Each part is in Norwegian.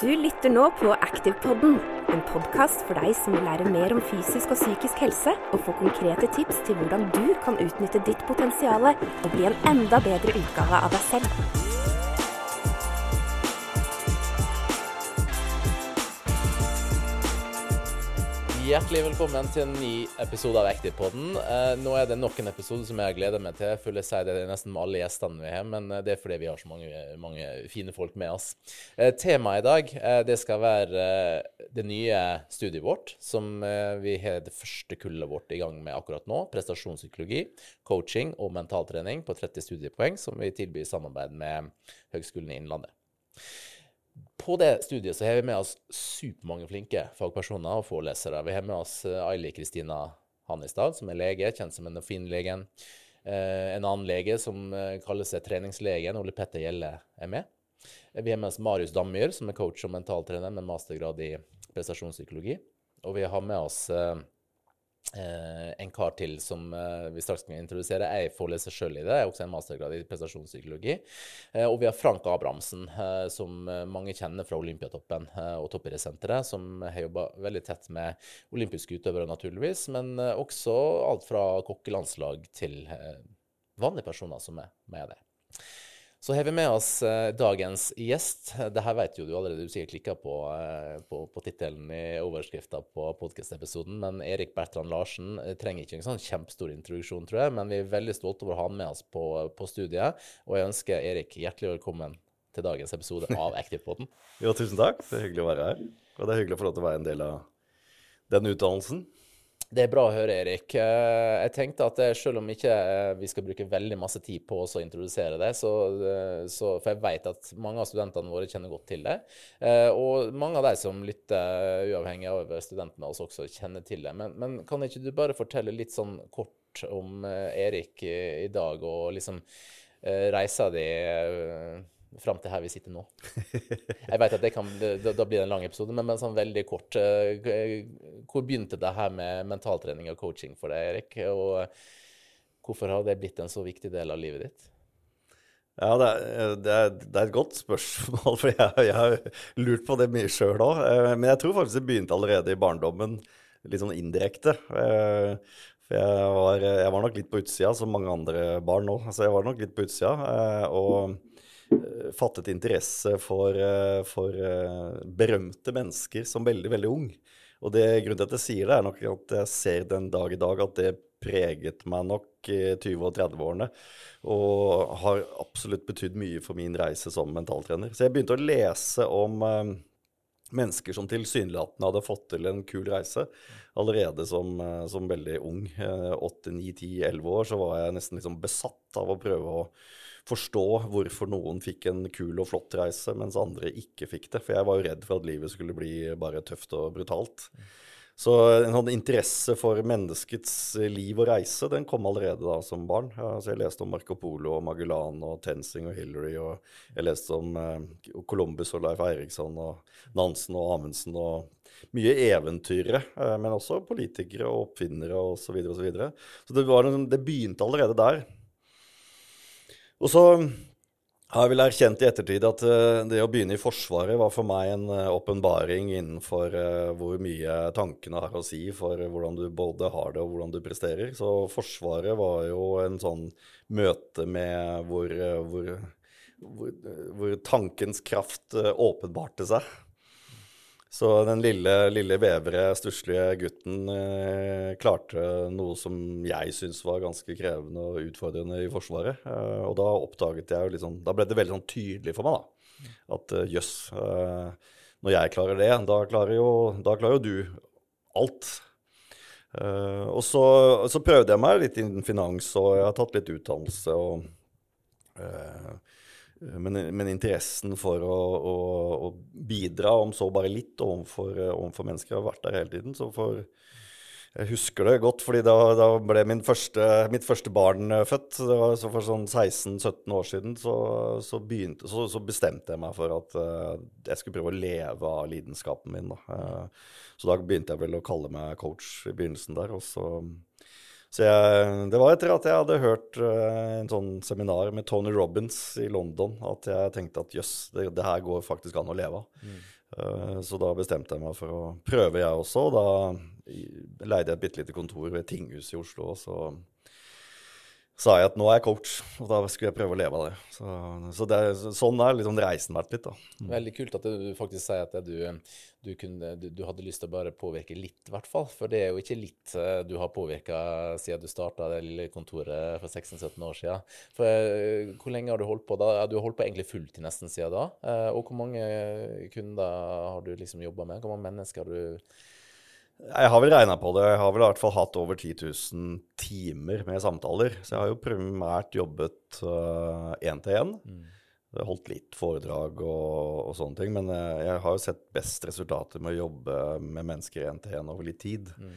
Du lytter nå på Activepodden, en podkast for deg som vil lære mer om fysisk og psykisk helse, og få konkrete tips til hvordan du kan utnytte ditt potensial og bli en enda bedre utgave av deg selv. Hjertelig velkommen til en ny episode av Active-podden. Eh, nå er det nok en episode som jeg gleder meg til. Jeg føler jeg sier det nesten med alle gjestene vi har, men eh, det er fordi vi har så mange, mange fine folk med oss. Eh, temaet i dag det skal være det nye studiet vårt, som vi har det første kullet vårt i gang med akkurat nå. Prestasjonspsykologi, coaching og mentaltrening på 30 studiepoeng, som vi tilbyr i samarbeid med Høgskolen i Innlandet. På det studiet så har vi med oss supermange flinke fagpersoner og forelesere. Vi har med oss eh, Aili Kristina Hannestad, som er lege, kjent som en Finn-legen. Eh, en annen lege som eh, kaller seg treningslegen, Ole Petter Gjelle, er med. Vi har med oss Marius Dammyr, som er coach og mentaltrener med mastergrad i prestasjonspsykologi. Og vi har med oss Eh, en kar til som eh, vi straks skal introdusere. Jeg foreleser sjøl i det. Er også en mastergrad i prestasjonspsykologi. Eh, og vi har Frank Abrahamsen, eh, som mange kjenner fra Olympiatoppen eh, og Toppidrettssenteret, som har jobba veldig tett med olympiske utøvere, naturligvis, men eh, også alt fra kokkelandslag til vanlige personer som er med der. Så har vi med oss eh, dagens gjest. Dette vet jo du allerede, du sikkert klikka på, eh, på, på tittelen i overskrifta på podkast-episoden. Men Erik Bertrand Larsen eh, trenger ikke en sånn kjempestor introduksjon, tror jeg. Men vi er veldig stolte over å ha han med oss på, på studiet. Og jeg ønsker Erik hjertelig velkommen til dagens episode av Activepoden. jo, tusen takk. Det er hyggelig å være her. Og det er hyggelig å få lov til å være en del av den utdannelsen. Det er bra å høre, Erik. Eh, jeg tenkte at selv om ikke eh, vi skal bruke veldig masse tid på å introdusere det, så, eh, så, for jeg vet at mange av studentene våre kjenner godt til det. Og mange av de som lytter, uavhengig av studentene oss også, kjenner til det. Men, men, kan ikke du bare fortelle litt sånn kort om Erik i dag, og liksom reisa di fram til her vi sitter nå. Jeg vet at det kan, da, da blir det en lang episode, men, men sånn veldig kort. Eh, hvor begynte det her med mentaltrening og coaching for deg, Erik? Og hvorfor har det blitt en så viktig del av livet ditt? Ja, det er, det, er, det er, et godt spørsmål, for jeg, jeg har lurt på det mye sjøl òg. Eh, men jeg tror faktisk det begynte allerede i barndommen, litt sånn indirekte. Eh, for jeg var, jeg var nok litt på utsida, som mange andre barn nå. Altså, jeg var nok litt på utsida. Og Eh, fattet interesse for, eh, for eh, berømte mennesker som veldig, veldig ung. Og det grunnen til at jeg sier det, er nok at jeg ser den dag i dag at det preget meg nok i 20- og 30-årene. Og har absolutt betydd mye for min reise som mentaltrener. Så jeg begynte å lese om eh, mennesker som tilsynelatende hadde fått til en kul reise allerede som, som veldig ung. Åtte, ni, ti, elleve år så var jeg nesten liksom besatt av å prøve å forstå hvorfor noen fikk en kul og flott reise, mens andre ikke fikk det. For jeg var jo redd for at livet skulle bli bare tøft og brutalt. Så en sånn interesse for menneskets liv og reise den kom allerede da som barn. Altså jeg leste om Marco Polo og Magellan og Tenzing og Hillary. Og jeg leste om eh, Columbus og Leif Eiriksson og Nansen og Amundsen og mye eventyrere, eh, men også politikere og oppfinnere osv. Så, videre, og så, videre. så det, var en, det begynte allerede der. Og så har jeg vel erkjent i ettertid at uh, det å begynne i Forsvaret var for meg en uh, åpenbaring innenfor uh, hvor mye tankene har å si for hvordan du både har det og hvordan du presterer. Så Forsvaret var jo en sånn møte med hvor, hvor, hvor, hvor tankens kraft åpenbarte seg. Så den lille, lille vevre, stusslige gutten eh, klarte noe som jeg syntes var ganske krevende og utfordrende i Forsvaret. Eh, og da oppdaget jeg jo liksom Da ble det veldig sånn tydelig for meg da, at eh, jøss, eh, når jeg klarer det, da klarer jo, da klarer jo du alt. Eh, og så, så, prøvde jeg meg litt innen finans, og jeg har tatt litt utdannelse. og eh, men, men, interessen for å, å, å, bidra, om så bare litt, overfor, overfor, mennesker har vært der hele tiden. Så for, jeg husker det godt, fordi da, da ble første, mitt første barn eh, født. så For sånn 16-17 år siden så, så, begynte, så, bestemte jeg meg for at uh, jeg skulle prøve å leve av lidenskapen min. Da. Uh, så da begynte jeg vel å kalle meg coach i begynnelsen der. og så så jeg, det var etter at jeg hadde hørt uh, en sånn seminar med Tony Robins i London, at jeg tenkte at jøss, det, det, her går faktisk an å leve av. Mm. Uh, så da bestemte jeg meg for å prøve, jeg også. Og da leide jeg et bitte lite kontor ved tinghuset i Oslo. og så sa jeg at nå er jeg coach, og da skulle jeg prøve å leve av det. Så, så det, sånn er liksom reisen vært litt, da. Mm. Veldig kult at du faktisk sier at du, du, kunne, du, du, hadde lyst til å bare påvirke litt, i hvert fall. For det er jo ikke litt eh, du har påvirka siden du starta det lille kontoret for 16-17 år siden. For eh, hvor lenge har du holdt på da? Du har holdt på egentlig fulltid nesten siden da. Eh, og hvor mange kunder har du liksom jobba med? Hvor mange mennesker har du jeg har vel regna på det. Jeg har vel i hvert fall hatt over 10 000 timer med samtaler. Så jeg har jo primært jobbet én til én. Holdt litt foredrag og, og, sånne ting. Men jeg, jeg har jo sett best resultater med å jobbe med mennesker én til én over litt tid. Mm.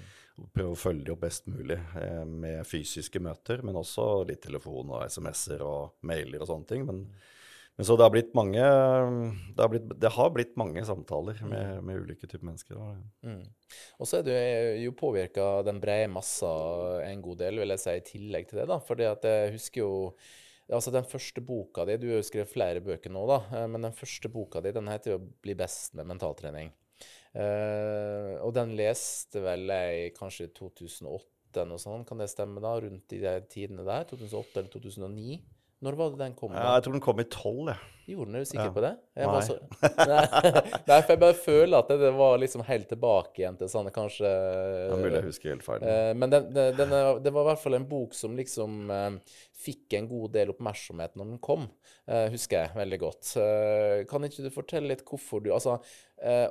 Prøve å følge dem opp best mulig eh, med fysiske møter, men også litt telefon og SMS-er og mailer og sånne ting. Men. Men så det har blitt mange Det har blitt, det har blitt mange samtaler med, mm. med ulike typer mennesker. Mm. Og så er du jo påvirka den brede massa en god del, vil jeg si, i tillegg til det. da, fordi at jeg husker jo Altså Den første boka di Du har jo skrevet flere bøker nå, da. Eh, men den første boka di den heter jo 'Bli best med mentaltrening'. Uh, og den leste vel jeg kanskje i 2008 eller noe sånt, kan det stemme? da, Rundt i de tidene der? 2008 eller 2009? Når var det den kom? Ja, jeg tror den kom i tolv. Gjorde den? Er du sikker ja. på det? Jeg Nei. Så... Nei, for jeg bare føler at det, var liksom helt tilbake igjen til sånn kanskje er mulig jeg husker helt feil. Uh, men den, den, det var i hvert fall en bok som liksom uh, fikk en god del oppmerksomhet når den kom, uh, husker jeg veldig godt. kan ikke du fortelle litt hvorfor du Altså,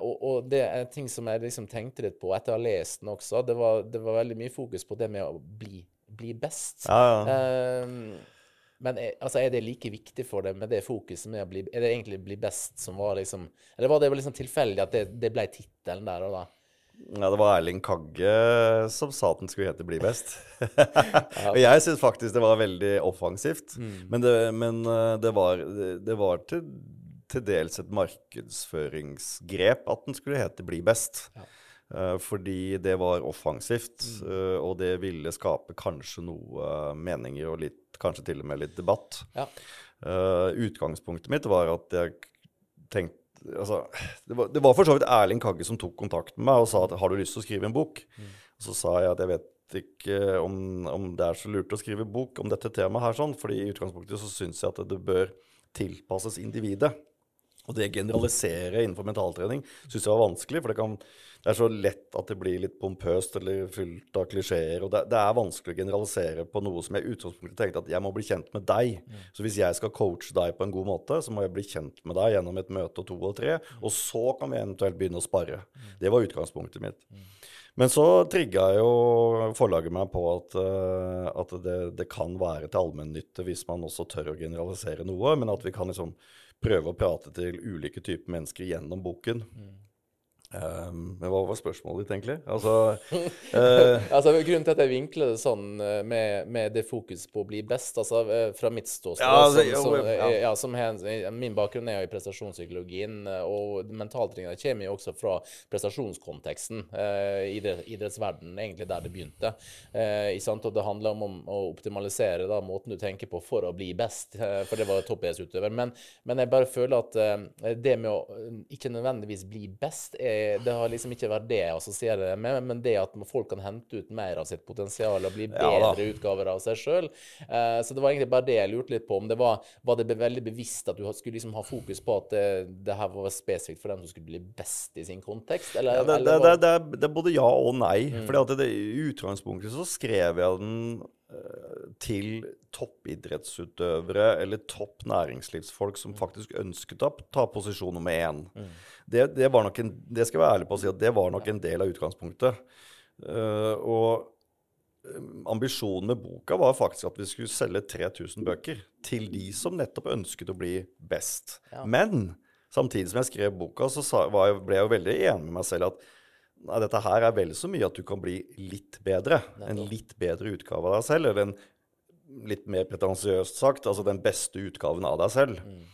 og, og, det er en ting som jeg liksom tenkte litt på etter å ha lest den også, det var, det var veldig mye fokus på det med å bli, bli best. Ja, ja. Men er, altså, er det like viktig for deg med det fokuset med å bli Er det egentlig bli best som var liksom Eller var det liksom tilfeldig at det, det ble tittelen der og da? Ja, det var Erling Kagge som sa at den skulle hete 'Bli best'. og jeg syns faktisk det var veldig offensivt. Mm. Men, det, men eh, det, var, det var til, til, dels et markedsføringsgrep at den skulle hete 'Bli best'. Ja. Uh, fordi det var offensivt, mm. uh, og det ville skape kanskje noe uh, meninger og litt, kanskje til og med litt debatt. Ja. utgangspunktet mitt var at jeg tenkte altså, det, var, det var for så vidt Erling Kagge som tok kontakt med meg og sa at har du lyst til å skrive en bok? Mm. Og så sa jeg at jeg vet ikke om, om, det er så lurt å skrive bok om dette temaet her, sånn, fordi i utgangspunktet så syns jeg at det bør tilpasses individet. Og det generalisere innenfor mentaltrening syns jeg var vanskelig, for det, kan, det, er så lett at det blir litt pompøst eller fylt av klisjeer. Og det, det, er vanskelig å generalisere på noe som jeg i utgangspunktet tenkte at jeg må bli kjent med deg. Mm. Så hvis jeg skal coache deg på en god måte, så må jeg bli kjent med deg gjennom et møte og to og tre. Mm. Og så kan vi eventuelt begynne å spare. Mm. Det var utgangspunktet mitt. Mm. Men så trigga jo forlaget meg på at, uh, at det, det, kan være til allmennytte hvis man også tør å generalisere noe, men at vi kan liksom prøve å prate til ulike typer mennesker gjennom boken. Mm. Um, men hva var spørsmålet ditt, egentlig? Altså, uh, altså, Grunnen til at jeg vinkler det sånn eh, med, med det fokus på å bli best, altså eh, fra mitt ståsted ja, altså, som, som, ja. ja, som hen, Min bakgrunn er jo i prestasjonspsykologien, og mentaltreninga kommer jo også fra prestasjonskonteksten. Uh, idrett, idrettsverden, egentlig der det begynte. Uh, og det handler om, om å optimalisere da, måten du tenker på for å bli best, for det var toppidrettsutøver. Men, men jeg bare føler at det med å ikke nødvendigvis bli best er det har liksom ikke vært det jeg assosierer det med, men det at folk kan hente ut mer av sitt potensial og bli bedre ja, utgaver av seg sjøl. Uh, så det var egentlig bare det jeg lurte litt på. Om det var, var det veldig bevisst at du skulle liksom ha fokus på at det, det her var spesifikt for dem som skulle bli best i sin kontekst? Eller, ja, det, eller det, det, er både ja og nei. Mm. For i utgangspunktet så skrev jeg den eh, til toppidrettsutøvere eller topp næringslivsfolk som mm. faktisk ønsket å ta posisjon nummer én. Mm det, det, var nok en, det skal jeg være ærlig på å si at det var nok en del av utgangspunktet. Uh, og eh, ambisjonen med boka var faktisk at vi skulle selge 3000 bøker til de som nettopp ønsket å bli best. Ja. Men samtidig som jeg skrev boka, så sa, jeg, ble jeg jo veldig enig med meg selv at nei, dette her er vel så mye at du kan bli litt bedre. En litt bedre utgave av deg selv. Eller en litt mer pretensiøst sagt, altså den beste utgaven av deg selv. Mm.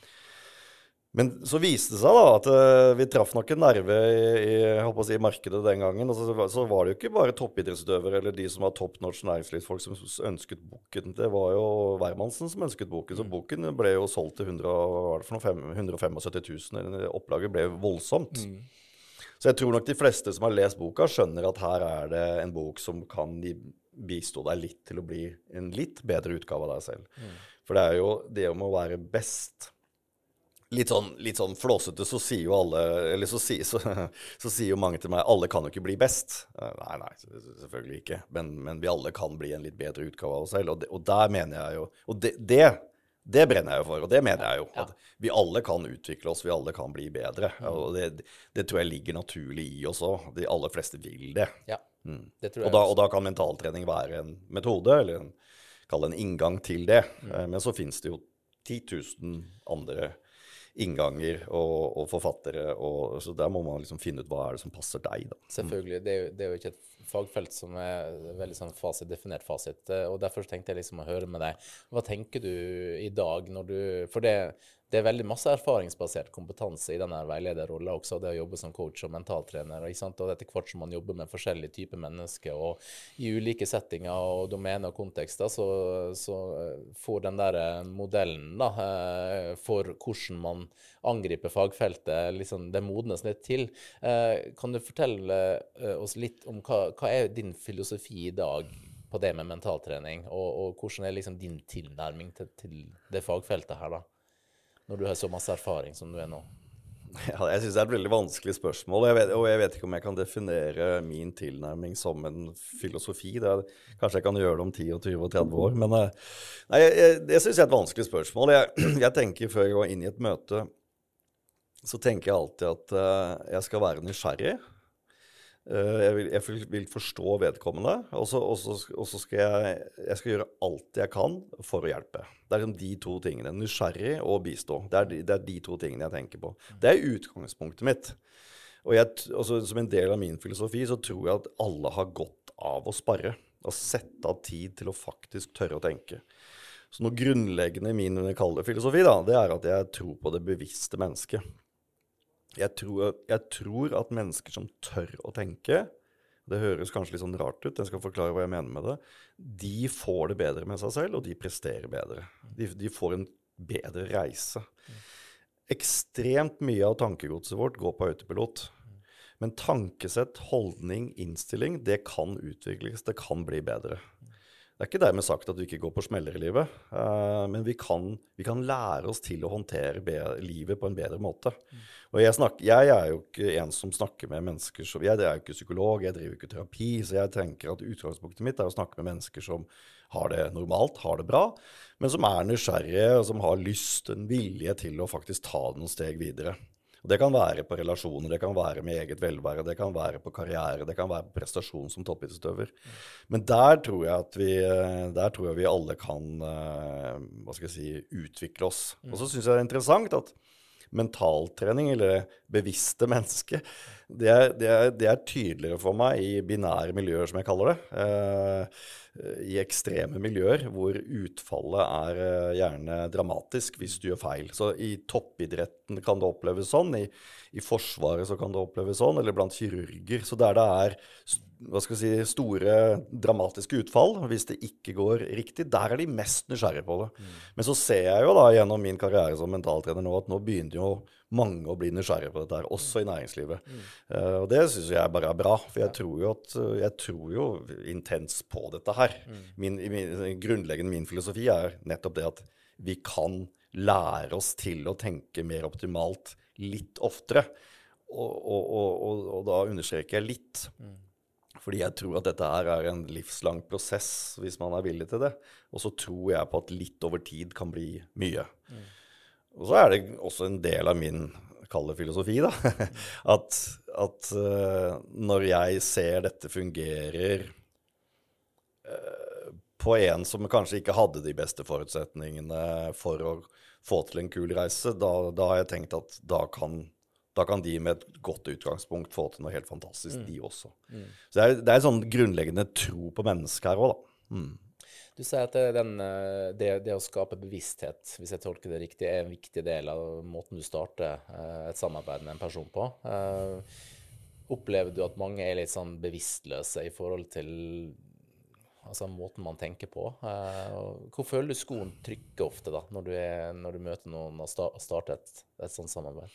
Men så viste det seg da at uh, vi traff nok en nerve i, i, si, markedet den gangen. Og så, så, var det jo ikke bare toppidrettsutøvere eller de som var top notch næringslivsfolk som ønsket boken. Det var jo hvermannsen som ønsket boken. Så mm. boken ble jo solgt til 100, 175 000. Opplaget ble voldsomt. Mm. Så jeg tror nok de fleste som har lest boka, skjønner at her er det en bok som kan bistå deg litt til å bli en litt bedre utgave av deg selv. Mm. For det er jo det om å være best litt sånn, litt sånn flåsete, så sier jo alle Eller så, si, så, så, sier jo mange til meg alle kan jo ikke bli best. Eh, nei, nei, selvfølgelig ikke. Men, men vi alle kan bli en litt bedre utgave av oss selv. Og, det, og der mener jeg jo Og det, det, det, brenner jeg jo for, og det mener jeg jo. At vi alle kan utvikle oss, vi alle kan bli bedre. Mm. Og det, det tror jeg ligger naturlig i oss òg. De aller fleste vil det. Ja, mm. det tror jeg og, da, og da kan mentaltrening være en metode, eller en, kall det en inngang til det. Mm. Eh, men så finnes det jo 10 000 andre innganger og, og forfattere. Og, så der må man liksom finne ut hva er det som passer deg. Da. Selvfølgelig. Det er, jo, det er jo ikke et fagfelt som er veldig sånn fasit, definert fasit. Eh, og Derfor tenkte jeg liksom å høre med deg. Hva tenker du i dag når du For det, det er veldig masse erfaringsbasert kompetanse i denne veilederrolla også, det å jobbe som coach og mentaltrener. Og etter hvert som man jobber med forskjellige typer mennesker og i ulike settinger og domener og kontekster, så, så eh, får den der eh, modellen da, eh, for hvordan man angriper fagfeltet, liksom, det modnes litt til. Kan du fortelle oss litt om hva, hva er din filosofi i dag på det med mentaltrening, og, og hvordan er liksom din tilnærming til, til det fagfeltet her, da? Når du har så masse erfaring som du er nå? Ja, jeg syns det er et veldig vanskelig spørsmål. Jeg vet, og jeg vet ikke om jeg kan definere min tilnærming som en filosofi. Er, kanskje jeg kan gjøre det om 10, 20 og 30 år. Men eh, nei, jeg, det syns jeg er et vanskelig spørsmål. Jeg, jeg, tenker Før jeg går inn i et møte, så tenker jeg alltid at uh, jeg skal være nysgjerrig. Eh, jeg vil, jeg vil, forstå vedkommende, og så skal jeg, jeg skal gjøre alt jeg kan for å hjelpe. Det er liksom de to tingene. Nysgjerrig og bistå. Det er, de, det er de to tingene jeg tenker på. Det er utgangspunktet mitt. Og jeg, også, Som en del av min filosofi så tror jeg at alle har godt av å spare. Å sette av tid til å faktisk tørre å tenke. Så noe grunnleggende i min filosofi da, det er at jeg tror på det bevisste mennesket. Jeg tror, jeg tror, at mennesker som tør å tenke Det høres kanskje litt sånn rart ut, jeg skal forklare hva jeg mener med det. De får det bedre med seg selv, og de presterer bedre. De, de får en bedre reise. Ekstremt mye av tankegodset vårt går på autopilot. Men tankesett, holdning, innstilling, det kan utvikles. Det kan bli bedre. Det er ikke dermed sagt at du ikke går på smeller i livet, uh, men vi kan, vi kan, lære oss til å håndtere livet på en bedre måte. Mm. Og jeg, snakker, jeg, er jo ikke en som snakker med mennesker som Jeg, er jo ikke psykolog, jeg driver ikke terapi, så jeg tenker at utgangspunktet mitt er å snakke med mennesker som har det normalt, har det bra, men som er nysgjerrige, og som har lyst, en vilje til å faktisk ta noen steg videre. Og Det kan være på relasjoner, det kan være med eget velvære, det kan være på karriere, det kan være på prestasjon som toppidrettsutøver. Men der tror, jeg at vi, der tror jeg vi alle kan eh, hva skal jeg si, utvikle oss. Og så syns jeg det er interessant at mentaltrening, eller bevisste menneske, det er, det, det er, tydeligere for meg i binære miljøer, som jeg kaller det. Eh, I ekstreme miljøer hvor utfallet er eh, gjerne dramatisk hvis du gjør feil. Så i toppidretten kan det oppleves sånn, i, i Forsvaret så kan det oppleves sånn, eller blant kirurger. Så der det er hva skal vi si, store dramatiske utfall, hvis det ikke går riktig, der er de mest nysgjerrige på det. Mm. Men så ser jeg jo da gjennom min karriere som mentaltrener nå at nå begynner jo mange å bli nysgjerrige på dette her, også i næringslivet. Mm. Uh, og det syns jeg bare er bra, for jeg tror jo at jeg tror jo intens på dette her. Mm. Min, min, grunnleggende min filosofi er nettopp det at vi kan lære oss til å tenke mer optimalt litt oftere. Og, og, og, og da understreker jeg litt. Mm. Fordi jeg tror at dette her er en livslang prosess hvis man er villig til det. Og så tror jeg på at litt over tid kan bli mye. Mm. Og så er det også en del av min kalde filosofi, da. at, at uh, når jeg ser dette fungerer uh, på en som kanskje ikke hadde de beste forutsetningene for å få til en kul reise, da, da har jeg tenkt at da kan, da kan, de med et godt utgangspunkt få til noe helt fantastisk, mm. de også. Mm. Så det er, det er en sånn grunnleggende tro på mennesket her òg, da. Mm. Du sier at det, den, eh, det, det, å skape bevissthet, hvis jeg tolker det riktig, er en viktig del av måten du starter eh, et samarbeid med en person på. Eh, opplever du at mange er litt sånn bevisstløse i forhold til altså måten man tenker på? Hvor føler du skoen trykker ofte da, når du, er, når du møter noen og starter et, et sånt samarbeid?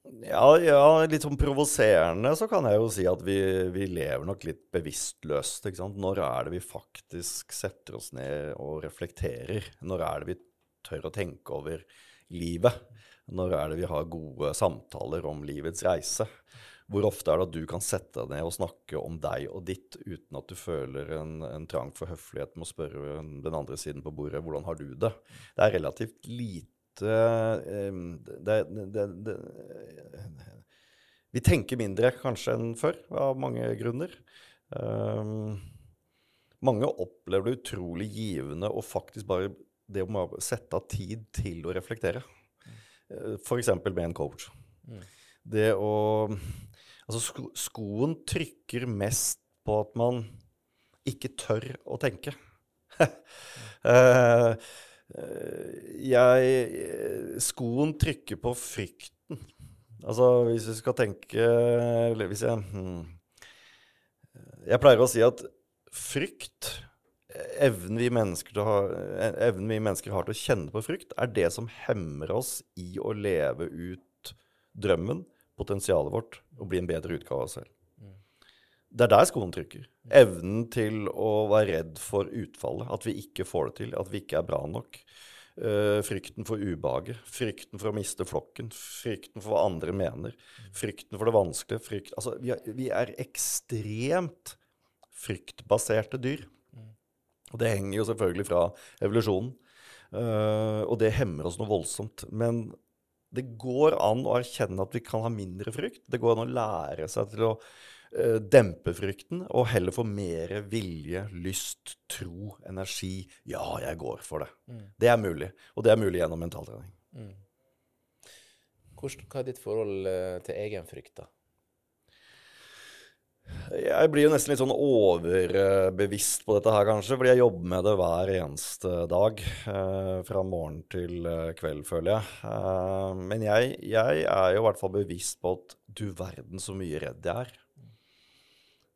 Ja, ja, litt sånn provoserende så kan jeg jo si at vi, vi lever nok litt bevisstløst. ikke sant? Når er det vi faktisk setter oss ned og reflekterer? Når er det vi tør å tenke over livet? Når er det vi har gode samtaler om livets reise? Hvor ofte er det at du kan sette deg ned og snakke om deg og ditt uten at du føler en, en trang for høflighet med å spørre den andre siden på bordet hvordan har du det? Det er relativt lite det, det, det, Vi tenker mindre kanskje enn før, av mange grunner. Um, mange opplever det utrolig givende å faktisk bare det å sette av tid til å reflektere. Uh, F.eks. med en coach. Mm. Det å Altså, sko skoen trykker mest på at man ikke tør å tenke. uh, jeg Skoen trykker på frykten. Altså, hvis vi skal tenke Eller hvis jeg hmm, Jeg pleier å si at frykt Evnen vi, ha, evnen vi mennesker har til å kjenne på frykt, er det som hemmer oss i å leve ut drømmen, potensialet vårt, og bli en bedre utgave av oss selv. Det er der skoen trykker. Evnen til å være redd for utfallet. At vi ikke får det til. At vi ikke er bra nok. Uh, frykten for ubehaget. Frykten for å miste flokken. Frykten for hva andre mener. Frykten for det vanskelige. Frykt, altså, vi, er, vi er ekstremt fryktbaserte dyr. Og det henger jo selvfølgelig fra evolusjonen. Uh, og det hemmer oss noe voldsomt. Men det går an å erkjenne at vi kan ha mindre frykt. Det går an å lære seg til å dempe frykten og heller få mer vilje, lyst, tro, energi. Ja, jeg går for det. Mm. Det er mulig. Og det er mulig gjennom mentaltrening. Mm. Hva er ditt forhold eh, til egen frykt, da? Jeg blir jo nesten litt sånn overbevisst på dette her, kanskje, fordi jeg jobber med det hver eneste dag. Eh, fra morgen til kveld, føler jeg. Eh, men jeg, jeg, er jo i hvert fall bevisst på at du verden så mye redd jeg er.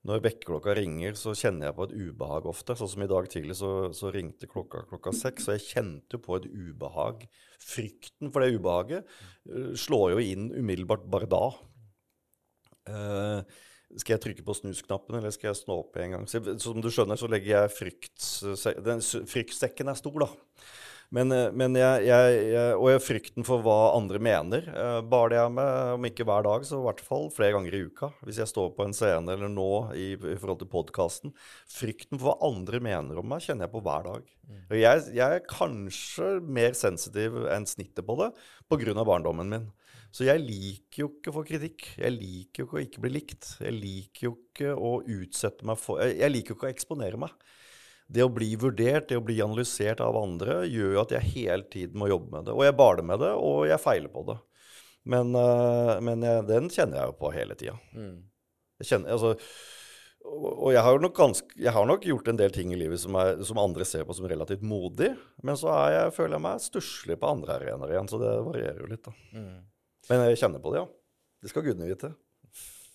Når vekkerklokka ringer, så kjenner jeg på et ubehag ofte. Sånn som i dag tidlig, så, så ringte klokka klokka seks, og jeg kjente på et ubehag. Frykten for det ubehaget uh, slår jo inn umiddelbart bare da. Uh, skal jeg trykke på snusknappen, eller skal jeg snå opp en gang? Så, som du skjønner, så legger jeg frykts... Den, fryktsekken er stor, da. Men, eh, men jeg, jeg, jeg, og jeg frykten for hva andre mener, uh, bar det jeg med, om ikke hver dag, så i hvert fall flere ganger i uka. Hvis jeg står på en scene eller nå i, i forhold til podkasten. Frykten for hva andre mener om meg, kjenner jeg på hver dag. Mm. Og jeg, jeg, er kanskje mer sensitiv enn snittet på det pga. barndommen min. Så jeg liker jo ikke å få kritikk. Jeg liker jo ikke å ikke bli likt. Jeg liker jo ikke å utsette meg for Jeg liker jo ikke å eksponere meg det å bli vurdert, det å bli analysert av andre, gjør jo at jeg hele tiden må jobbe med det. Og jeg baler med det, og jeg feiler på det. Men, uh, men jeg, den kjenner jeg jo på hele tida. Mm. altså, og jeg har, ganske, jeg har, nok gjort en del ting i livet som, er, som, andre ser på som relativt modig, men så jeg, føler jeg meg stusslig på andre arenaer igjen, så det varierer jo litt, da. Mm. Men jeg kjenner på det, ja. Det skal gudene vite.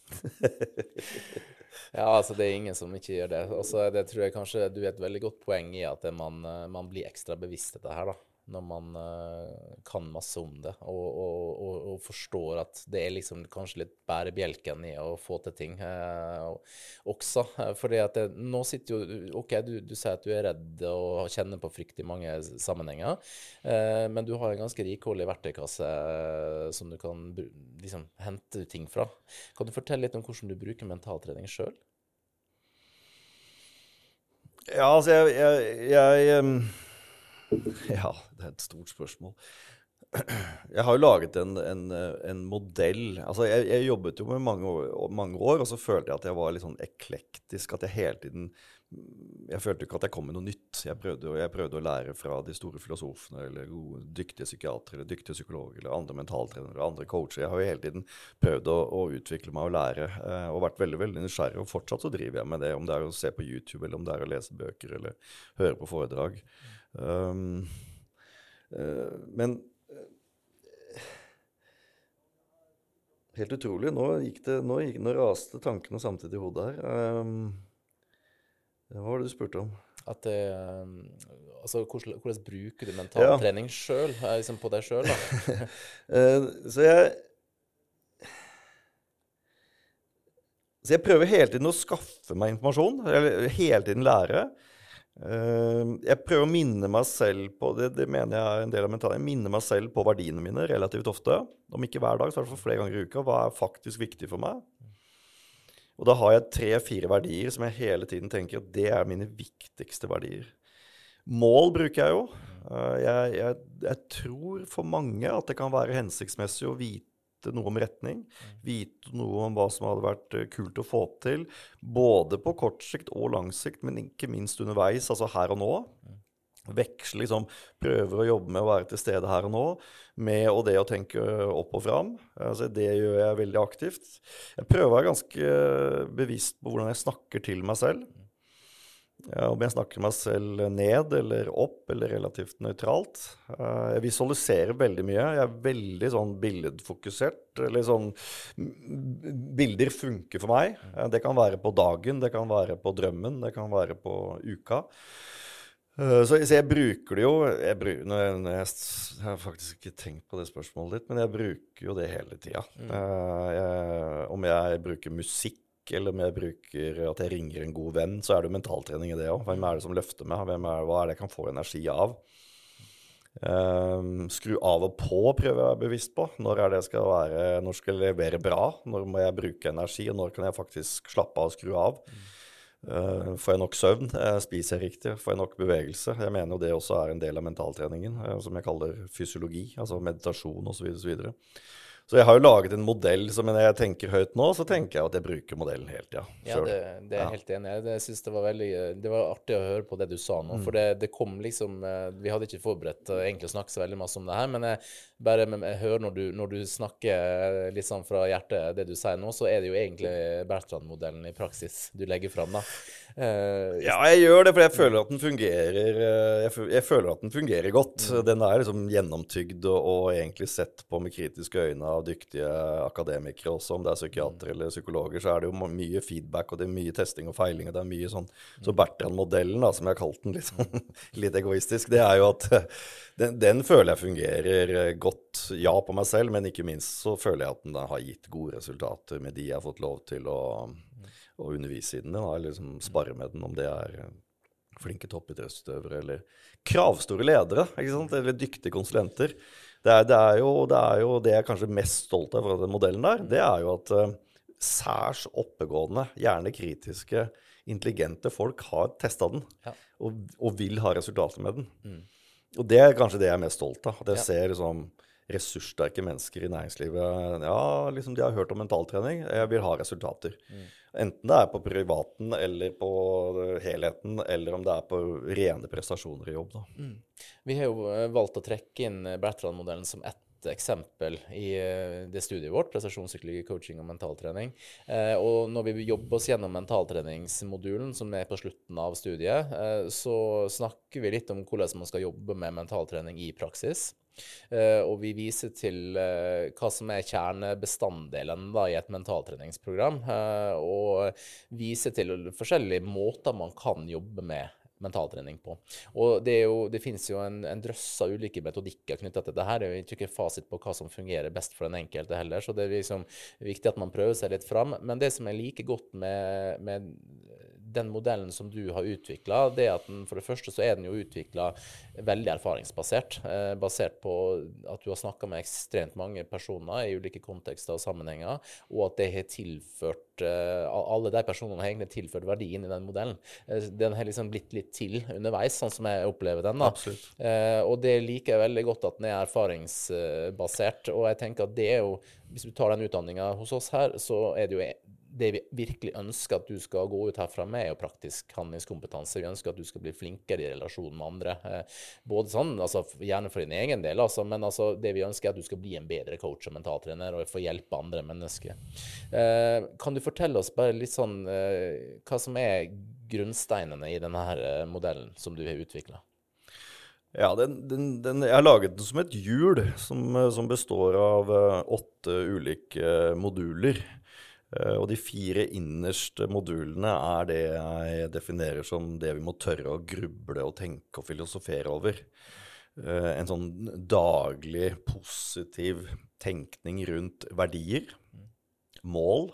Ja, altså det er ingen som ikke gjør det. Og så tror jeg kanskje du er et veldig godt poeng i at man, eh, man blir ekstra bevisst dette her, da. Når man uh, kan masse om det og, og, og, og, forstår at det er liksom kanskje litt bærebjelken i å få til ting uh, også. Fordi at det, nå sitter jo OK, du, du, sier at du er redd og kjenner på frykt i mange sammenhenger, men du har en ganske rikholdig verktøykasse som du kan liksom hente ting fra. Kan du fortelle litt om hvordan du bruker mentaltrening sjøl? Ja, altså, jeg, jeg, jeg Ja, det er et stort spørsmål. jeg har jo laget en, en, en modell. Altså, jeg, jeg, jobbet jo med mange år, mange år, og så følte jeg at jeg var litt sånn eklektisk. At jeg hele tiden Jeg følte ikke at jeg kom med noe nytt. Jeg prøvde, jeg prøvde å lære fra de store filosofene eller gode, dyktige psykiatere eller dyktige psykologer eller andre mentaltrenere eller andre coacher. Jeg har jo hele tiden prøvd å, å utvikle meg og lære eh, og vært veldig veldig nysgjerrig. Og fortsatt så driver jeg med det, om det er å se på YouTube eller om det er å lese bøker eller høre på foredrag. Um, uh, men Helt utrolig. Nå, gikk det, nå, gikk, nå raste tankene samtidig i hodet her. Um, hva var det du spurte om? At det, um, altså, hvordan, hvordan, bruker du mentaltrening ja. sjøl? Liksom på deg sjøl, så jeg Så jeg prøver hele tiden å skaffe meg informasjon, eller hele tiden lære. Ehm, jeg prøver å minne meg selv på det, det mener jeg er en del av mentalen, jeg minner meg selv på verdiene mine relativt ofte. Om ikke hver dag, så i hvert fall flere ganger i uka. Hva er faktisk viktig for meg? Og da har jeg tre-fire verdier som jeg hele tiden tenker at det er mine viktigste verdier. Mål bruker jeg jo. Eh, jeg, jeg, jeg tror for mange at det kan være hensiktsmessig å vite vite noe om retning. Vite noe om hva som hadde vært eh, kult å få til. Både på kort sikt og lang sikt, men ikke minst underveis, altså her og nå. Veksle, liksom, prøver å jobbe med å være til stede her og nå, med og det å tenke opp og fram. Altså, det gjør jeg veldig aktivt. Jeg prøver å være ganske bevisst på hvordan jeg snakker til meg selv. Om jeg snakker meg selv ned eller opp eller relativt nøytralt. Uh, jeg visualiserer veldig mye. Jeg er veldig sånn billedfokusert. Eller sånn Bilder funker for meg. Uh, det kan være på dagen, det kan være på drømmen, det kan være på uka. Så, så, jeg bruker det jo jeg, bruker, jeg, jeg, jeg, har faktisk ikke tenkt på det spørsmålet ditt, men jeg bruker jo det hele tida. Mm. om jeg bruker musikk eller jeg bruker at jeg ringer en god venn, så er det jo mentaltrening i det òg. Hvem er det som løfter meg? Hvem er, hva er det jeg kan få energi av? Um, skru av og på prøver jeg å være bevisst på. Når er det jeg skal være, når skal jeg levere bra? Når må jeg bruke energi, og når kan jeg faktisk slappe av og skru av? Uh, får jeg nok søvn? Uh, spiser jeg riktig? Får jeg nok bevegelse? Jeg mener jo det også er en del av mentaltreningen, uh, som jeg kaller fysiologi, altså meditasjon osv. osv. Så jeg har jo laget en modell, så når jeg tenker høyt nå, så tenker jeg at jeg bruker modellen hele tida. Ja, ja, det, det, er jeg helt enig i. Jeg synes det var veldig Det var artig å høre på det du sa nå. Mm. For det, det, kom liksom eh, Vi hadde ikke forberedt uh, egentlig å snakke så veldig masse om det her, men jeg bare jeg hører når du, når du snakker litt sånn fra hjertet det du sier nå, så er det jo egentlig Bertrand-modellen i praksis du legger fram, da. Uh, ja, jeg gjør det, for jeg føler at den fungerer jeg føler at den fungerer godt. Mm. Den er liksom gjennomtygd og, og egentlig sett på med kritiske øyne av dyktige akademikere også, om det er psykiatere eller psykologer, så er det jo mye feedback, og det er mye testing og feiling, og det er mye sånn Så Bertrand-modellen, da, som jeg har kalt den litt, sånn, litt egoistisk, det er jo at den, den, føler jeg fungerer godt, ja, på meg selv, men ikke minst så føler jeg at den har gitt gode resultater med de jeg har fått lov til å, å undervise i den, eller liksom spare med den, om det er flinke toppidrettsutøvere eller kravstore ledere, ikke sant? eller dyktige konsulenter. Det er, det, er jo, det er, jo, det jeg er kanskje mest stolt av fra den modellen der, det er jo at uh, særs oppegående, gjerne kritiske, intelligente folk har testa den ja. og, og, vil ha resultater med den. Mm. Og det er kanskje det jeg er mest stolt av. At jeg ja. ser liksom ressurssterke mennesker i næringslivet. Ja, liksom de har hørt om mentaltrening. Jeg vil ha resultater. Mm. Enten det er på privaten eller på helheten, eller om det er på rene prestasjoner i jobb. Mm. Vi har jo eh, valgt å trekke inn Bertrand-modellen som ett eksempel i eh, det studiet vårt, prestasjonspsykologi, coaching og mentaltrening. Eh, og når vi jobber oss gjennom mentaltreningsmodulen, som er på slutten av studiet, så snakker vi litt om hvordan man skal jobbe med mentaltrening i praksis. Uh, og vi viser til uh, hva som er kjernebestanddelen da, i et mentaltreningsprogram. Uh, og viser til forskjellige måter man kan jobbe med mentaltrening på. Og Det, jo, det finnes jo en, en, drøss av ulike metodikker knytta til dette. her. Det er ikke fasit på hva som fungerer best for den enkelte heller, så det er liksom viktig at man prøver seg litt fram. Men det som er like godt med, med den modellen som du har utvikla, det at den for det første så er den jo utvikla veldig erfaringsbasert. Eh, basert på at du har snakka med ekstremt mange personer i ulike kontekster og sammenhenger, og at det har tilført eh, Alle de personene har egentlig tilført verdi inn i den modellen. Eh, den har liksom blitt litt til underveis, sånn som jeg opplever den. da. Absolutt. Eh, og det liker jeg veldig godt at den er erfaringsbasert. Og jeg tenker at det er jo Hvis du tar den utdanninga hos oss her, så er det jo det vi virkelig ønsker at du skal gå ut herfra med, er jo praktisk handlingskompetanse. Vi ønsker at du skal bli flinkere i relasjon med andre. Eh, både sånn, altså Gjerne for din egen del, altså, men altså, det vi ønsker er at du skal bli en bedre coach og mentaltrener og få hjelpe andre mennesker. Eh, kan du fortelle oss bare litt sånn eh, hva som er grunnsteinene i denne modellen som du har utvikla? Ja, den, den, den, jeg har laget den som et hjul som, som består av åtte ulike moduler. Uh, og de fire innerste modulene er det jeg definerer som det vi må tørre å gruble og tenke og filosofere over. Uh, en sånn daglig positiv tenkning rundt verdier, mål,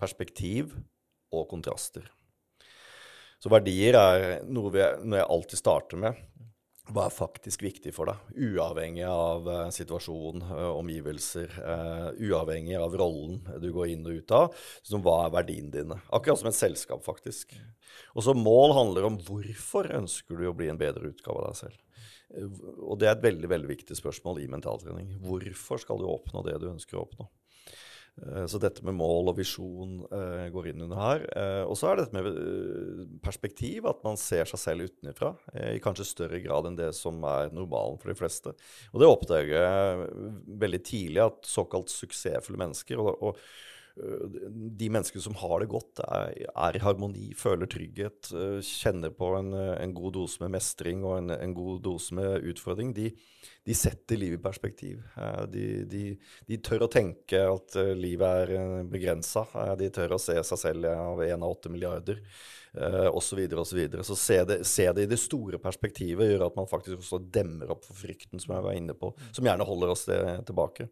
perspektiv og kontraster. Så verdier er noe, vi, noe jeg alltid starter med hva er faktisk viktig for deg, uavhengig av uh, situasjon, uh, omgivelser, uh, uavhengig av rollen du går inn og ut av. Som hva er verdiene dine? Akkurat som et selskap, faktisk. Og så mål handler om hvorfor ønsker du å bli en bedre utgave av deg selv. Og det er et veldig veldig viktig spørsmål i mentaltrening. Hvorfor skal du oppnå det du ønsker å oppnå? Eh, så dette med mål og visjon uh, går inn under her. Uh, og så er det dette med perspektiv, at man ser seg selv utenfra i kanskje større grad enn det som er normalen for de fleste. Og det oppdager jeg veldig tidlig, at såkalt suksessfulle mennesker og, og de menneskene som har det godt, er, i harmoni, føler trygghet, kjenner på en, en god dose med mestring og en, en god dose med utfordring, de, de setter livet i perspektiv. De, de, de, tør å tenke at eh, livet er eh, begrensa. De tør å se seg selv av én av åtte milliarder. Osv. osv. Så, så se det, se det, i det store perspektivet gjør at man faktisk også demmer opp for frykten, som jeg var inne på, som gjerne holder oss tilbake.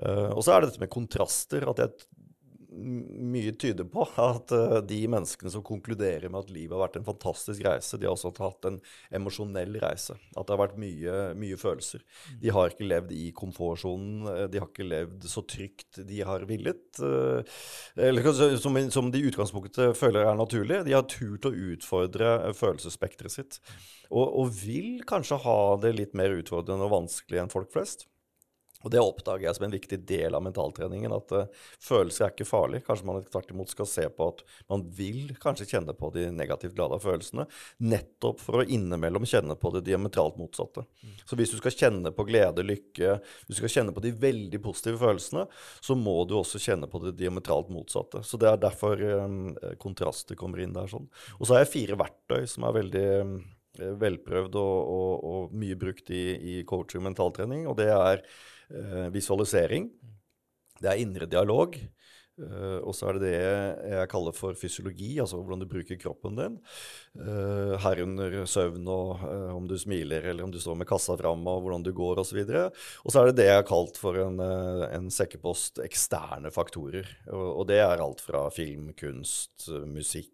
Og så er det dette med kontraster. at jeg mye tyder på at uh, de menneskene som konkluderer med at livet har vært en fantastisk reise, de har også hatt en emosjonell reise. At det har vært mye, mye, følelser. De har ikke levd i komfortsonen, eh, de har ikke levd så trygt de har villet. Uh, eller som, som, de i utgangspunktet føler er naturlig. De har turt å utfordre følelsesspekteret sitt. Og, og vil kanskje ha det litt mer utfordrende og vanskelig enn folk flest. Og Det oppdager jeg som en viktig del av mentaltreningen, at uh, følelser er ikke farlig. Kanskje man tvert imot skal se på at man vil kanskje kjenne på de negativt glade følelsene, nettopp for å innimellom kjenne på det diametralt motsatte. Mm. Så hvis du skal kjenne på glede, lykke, hvis du skal kjenne på de veldig positive følelsene, så må du også kjenne på det diametralt motsatte. Så det er derfor um, kontraster kommer inn der. sånn. Og så har jeg fire verktøy som er veldig um, velprøvd og, og, og, mye brukt i, i coaching og mentaltrening, og det er visualisering. Det er indre dialog. Uh, og så er det det jeg kaller for fysiologi, altså hvordan du bruker kroppen din. Uh, herunder søvn og uh, om du smiler eller om du står med kassa fram og hvordan du går osv. Og så er det det jeg har kalt for en, en sekkepost eksterne faktorer. Og, og, det er alt fra film, kunst, musikk,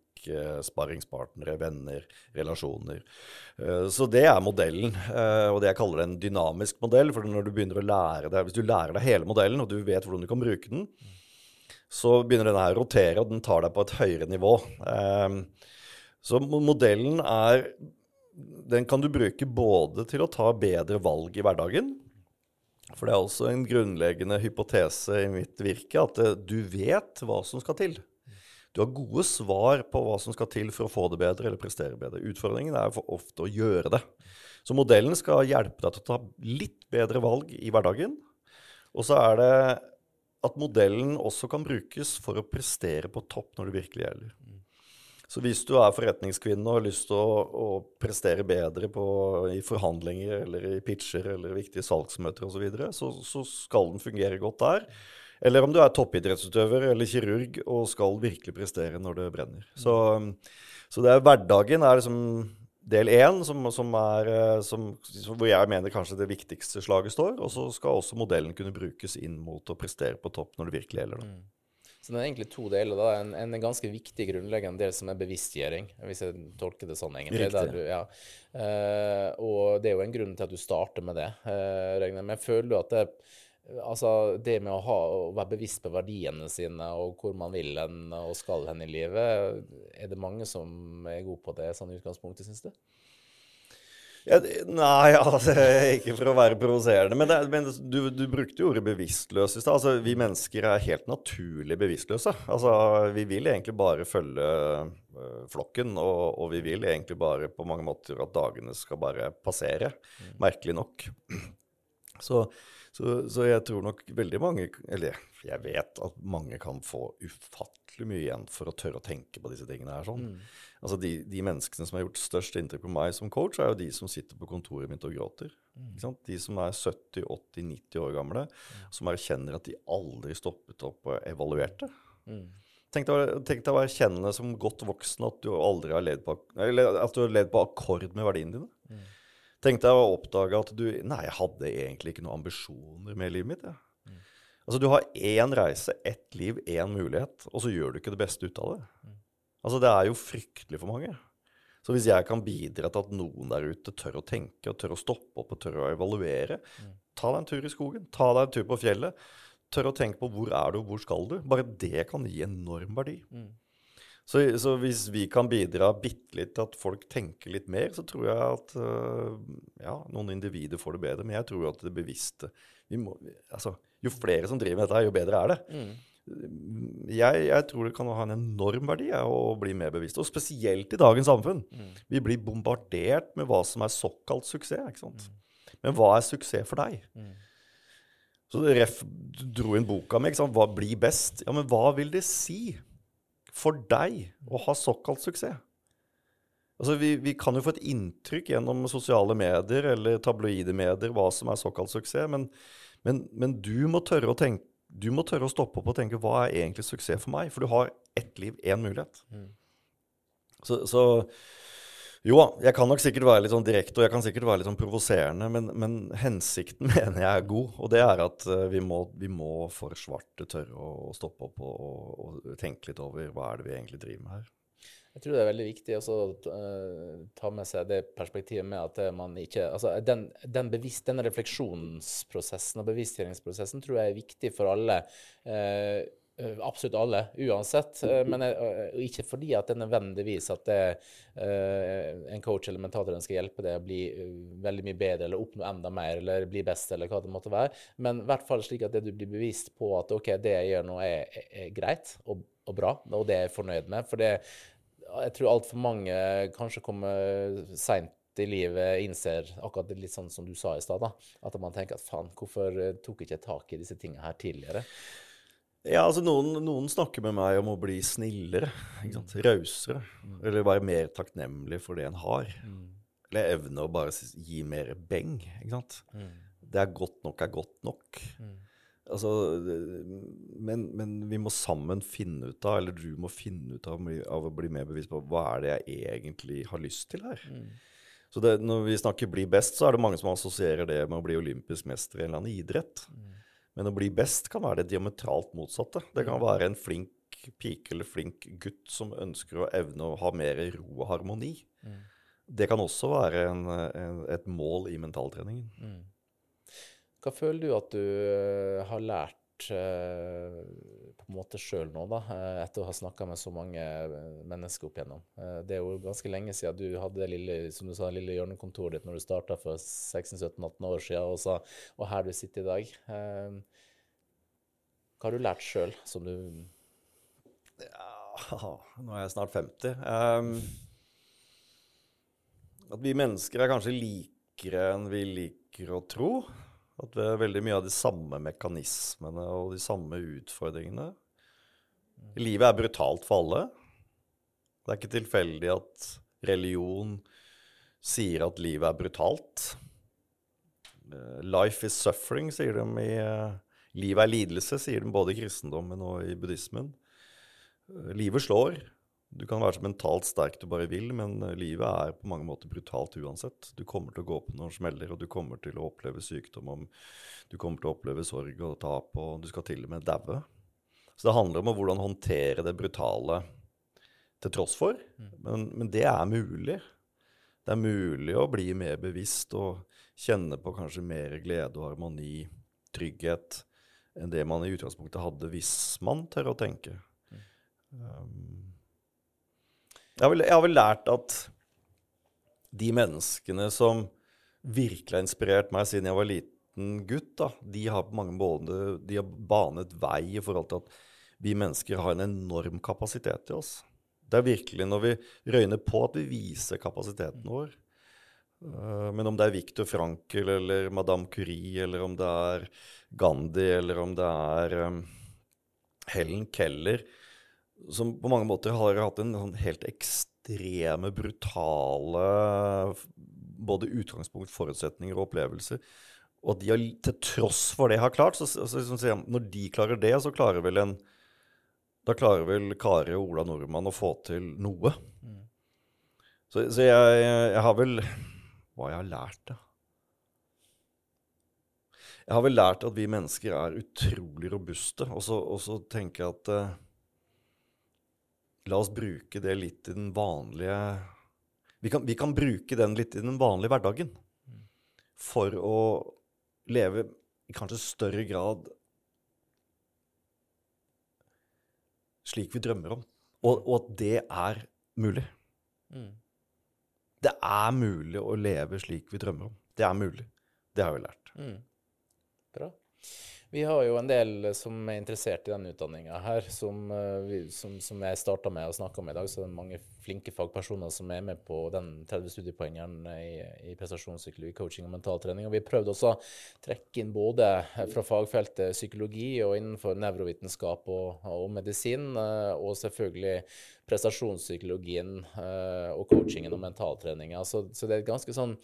sparringspartnere, venner, relasjoner. Eh, så det er modellen, eh, og det jeg kaller en dynamisk modell. For når du begynner å lære deg, hvis du lærer deg hele modellen, og du vet hvordan du kan bruke den, så begynner denne her å rotere, og den tar deg på et høyere nivå. Eh, så modellen er Den kan du bruke både til å ta bedre valg i hverdagen, for det er også en grunnleggende hypotese i mitt virke at du vet hva som skal til. Du har gode svar på hva som skal til for å få det bedre eller prestere bedre. Utfordringen er for ofte å gjøre det. Så modellen skal hjelpe deg til å ta litt bedre valg i hverdagen. Og så er det at modellen også kan brukes for å prestere på topp når det virkelig gjelder. Så hvis du er forretningskvinne og har lyst til å, å prestere bedre på, i forhandlinger eller i pitcher eller viktige salgsmøter osv., så, så så skal den fungere godt der. Eller om du er toppidrettsutøver eller kirurg og skal virkelig prestere når det brenner. Så, så det er, hverdagen er liksom del én, som, som eh, hvor jeg mener kanskje det viktigste slaget står. Og så skal også modellen kunne brukes inn mot å prestere på topp når det virkelig gjelder. Da. Så det er egentlig to deler. da. En, en ganske viktig grunnleggende del som er bevisstgjøring, hvis jeg tolker det sånn, egentlig. Du, ja. uh, og det er jo en grunn til at du starter med det, uh, Regner. Men føler du at det, altså, det med å, ha, å være bevisst på verdiene sine og hvor man vil hen og skal hen i livet, er det mange som er gode på det sånn i utgangspunktet, syns du? Ja, nei, altså, ikke for å være provoserende, men, det, men du, du brukte jo ordet bevisstløs i stad. Altså, vi mennesker er helt naturlig bevisstløse. Altså, vi vil egentlig bare følge øh, flokken, og, og vi vil egentlig bare på mange måter at dagene skal bare passere, merkelig nok. Så, så, så jeg tror nok veldig mange Eller jeg vet at mange kan få ufattelig mye igjen for å tørre å tenke på disse tingene her. sånn. Altså de, de menneskene som har gjort størst inntrykk på meg som coach, er jo de som sitter på kontoret mitt og gråter. Ikke sant? De som er 70-80-90 år gamle, som erkjenner at de aldri stoppet opp og evaluerte. Å- tenk deg å erkjenne som godt voksen at du aldri har ledd på, eller at du har ledd på akkord med verdiene dine. Tenk deg å oppdage at du Nei, jeg hadde egentlig ikke noen ambisjoner med livet mitt. Jeg. Altså, du har én reise, ett liv, én mulighet, og så gjør du ikke det beste ut av det. Altså, det er jo fryktelig for mange. Så hvis jeg kan bidra til at noen der ute tør å tenke, og tør å stoppe opp og tør å evaluere, ta deg en tur i skogen, ta deg en tur på fjellet, tør å tenke på hvor er du, og hvor skal du, bare det kan gi enorm verdi. Så, så hvis vi kan bidra bitte litt til at folk tenker litt mer, så tror jeg at øh, ja, noen individer får det bedre. Men jeg tror at det bevisste vi må, altså, Jo flere som driver med dette, jo bedre er det. Jeg, jeg tror det kan ha en enorm verdi ja, å bli mer bevisst. Og spesielt i dagens samfunn. Vi blir bombardert med hva som er såkalt suksess. sant? Men hva er suksess for deg? Så Ref dro inn boka mi. Hva blir best? Ja, men hva vil det si for deg å ha såkalt suksess? Altså, vi, vi kan jo få et inntrykk gjennom sosiale medier eller tabloide medier hva som er såkalt suksess, men, men, men du, må tenke, du må tørre å stoppe opp og tenke hva er egentlig suksess for meg? For du har ett liv, én mulighet. Så, så jo da, jeg kan nok sikkert være litt sånn direkte og jeg kan sikkert være litt sånn provoserende, men, men hensikten mener jeg er god. Og det er at eh, vi må, vi må for svarte tørre å, stoppe opp og, og, og tenke litt over hva er det vi egentlig driver med her. Jeg tror det er veldig viktig å eh, ta med seg det perspektivet med at eh, man ikke Altså den, den bevisst, den refleksjonsprosessen og bevisstgjøringsprosessen tror jeg er viktig for alle. eh, absolutt alle, uansett. eh, men eh, ikke fordi at det nødvendigvis at det, eh, en coach eller mentator skal hjelpe deg å bli eh, veldig mye bedre eller oppnå enda mer eller bli best eller hva det måtte være. Men i hvert fall slik at det du blir bevisst på at OK, det jeg gjør nå er, er, greit og, og bra, og det er jeg fornøyd med. For det jeg tror altfor mange kanskje kommer seint i livet innser akkurat litt sånn som du sa i stad. At man tenker at faen, hvorfor eh, tok jeg ikke tak i disse tingene her tidligere? Ja, altså noen, noen snakker med meg om å bli snillere, ikke rausere, eller være mer takknemlig for det en har. Eller evne å bare gi mer beng, ikke sant. Det er godt nok er godt nok. Altså, det- men, men vi må sammen finne ut av, eller du må finne ut av, av å bli mer bevisst på hva er det jeg egentlig har lyst til her. Så det, når vi snakker 'bli best', så er det mange som assosierer det med å bli olympisk mester i en eller annen idrett. Men å bli best kan være det diametralt motsatte. Det kan være en flink pike eller flink gutt som ønsker å evne å ha mer ro og harmoni. Det kan også være en, en, et mål i mentaltreningen. Hva føler du at du eh, har lært på en måte sjøl nå, da, eh, etter å ha snakka med så mange eh, mennesker opp igjennom? Eh, det er jo ganske lenge siden du hadde det lille, som du sa, lille hjørnekontoret ditt når du starta for 16-17-18 år siden, og, så, og her du sitter i dag. Eh, hva har du lært sjøl som du Ja, nå er jeg snart 50. Um, at vi mennesker er kanskje likere enn vi liker å tro. At det er veldig mye av de samme mekanismene og de samme utfordringene. Livet er brutalt for alle. Det er ikke tilfeldig at religion sier at livet er brutalt. Eh, Life is suffering, sier de i eh, Livet er lidelse, sier de både i kristendommen og i buddhismen. Eh, Livet slår. Du kan være så mentalt sterk du bare vil, men eh, livet er på mange måter brutalt uansett. Du kommer til å gå på noen smeller, og du kommer til å oppleve sykdom, om, du kommer til å oppleve sorg og tap, og du skal til og med daue. Så det handler om hvordan håndtere det brutale til tross for. Men, men, det er mulig. Det er mulig å bli mer bevisst og kjenne på kanskje mer glede og harmoni, trygghet, enn det man i utgangspunktet hadde hvis man tør å tenke. Um, jeg, har vel, jeg har vel lært at de menneskene som virkelig har inspirert meg siden jeg var liten gutt, da, de har på mange måter de har banet vei i forhold til at vi mennesker har en enorm kapasitet i oss. Det er virkelig når vi røyner på at vi viser kapasiteten vår. Uh, men om det er Viktor Frankel eller Madame Curie, eller om det er Gandhi, eller om det er um, Helen Keller, som på mange måter har hatt en sånn helt ekstreme, brutale både utgangspunkt, forutsetninger og opplevelser. Og at de har, til tross for det har klart, så, så, liksom, når de klarer det, så klarer vel en da klarer vel Kari og Ola Nordmann å få til noe. Mm. Så, så jeg, jeg, har vel Hva jeg har lært, da? Jeg har vel lært at vi mennesker er utrolig robuste. Og så, og så tenker jeg at uh, La oss bruke det litt i den vanlige vi kan, vi kan, bruke den litt i den vanlige hverdagen. For å leve i kanskje større grad slik vi drømmer om. Og, og at det er mulig. Mm. Det er mulig å leve slik vi drømmer om. Det er mulig. Det har vi lært. Mm. Bra. Vi har jo en del som er interessert i denne utdanninga her, som, vi, som, som jeg starta med å snakke om i dag. Så det er mange flinke fagpersoner som er med på den 30 studiepoengeren i, i prestasjonspsykologi, coaching og mentaltrening. Og vi har prøvd også å trekke inn både fra fagfeltet psykologi og innenfor nevrovitenskap og, og medisin, eh, og selvfølgelig prestasjonspsykologien eh, og coachingen og mentaltreninga. Så, så, det er ganske sånn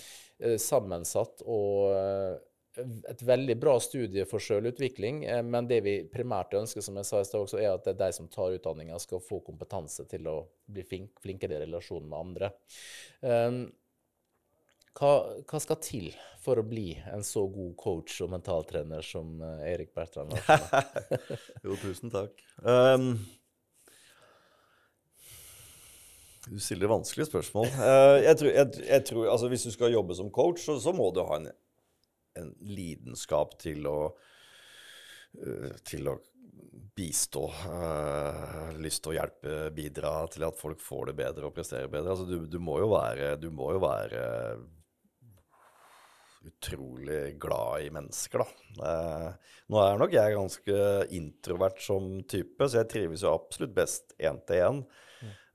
sammensatt og et veldig bra studie for selvutvikling, eh, men det vi primært ønsker, som jeg sa i sted også, er at de som tar utdanninga, skal få kompetanse til å bli flink, flinkere i relasjon med andre. Um, hva, hva, skal til for å bli en så god coach og mentaltrener som uh, Erik Bertrand? jo, tusen takk. Um, du stiller vanskelige spørsmål. Uh, jeg tror, jeg, jeg tror, altså, hvis du skal jobbe som coach, så, så må du ha en en lidenskap til å, eh, til å bistå, uh, lyst til å hjelpe, bidra til at folk får det bedre og presterer bedre. Altså, du, du, må være, du må jo være utrolig glad i mennesker, da. Uh, nå er nok jeg ganske introvert som type, så jeg trives jo absolutt best én til én.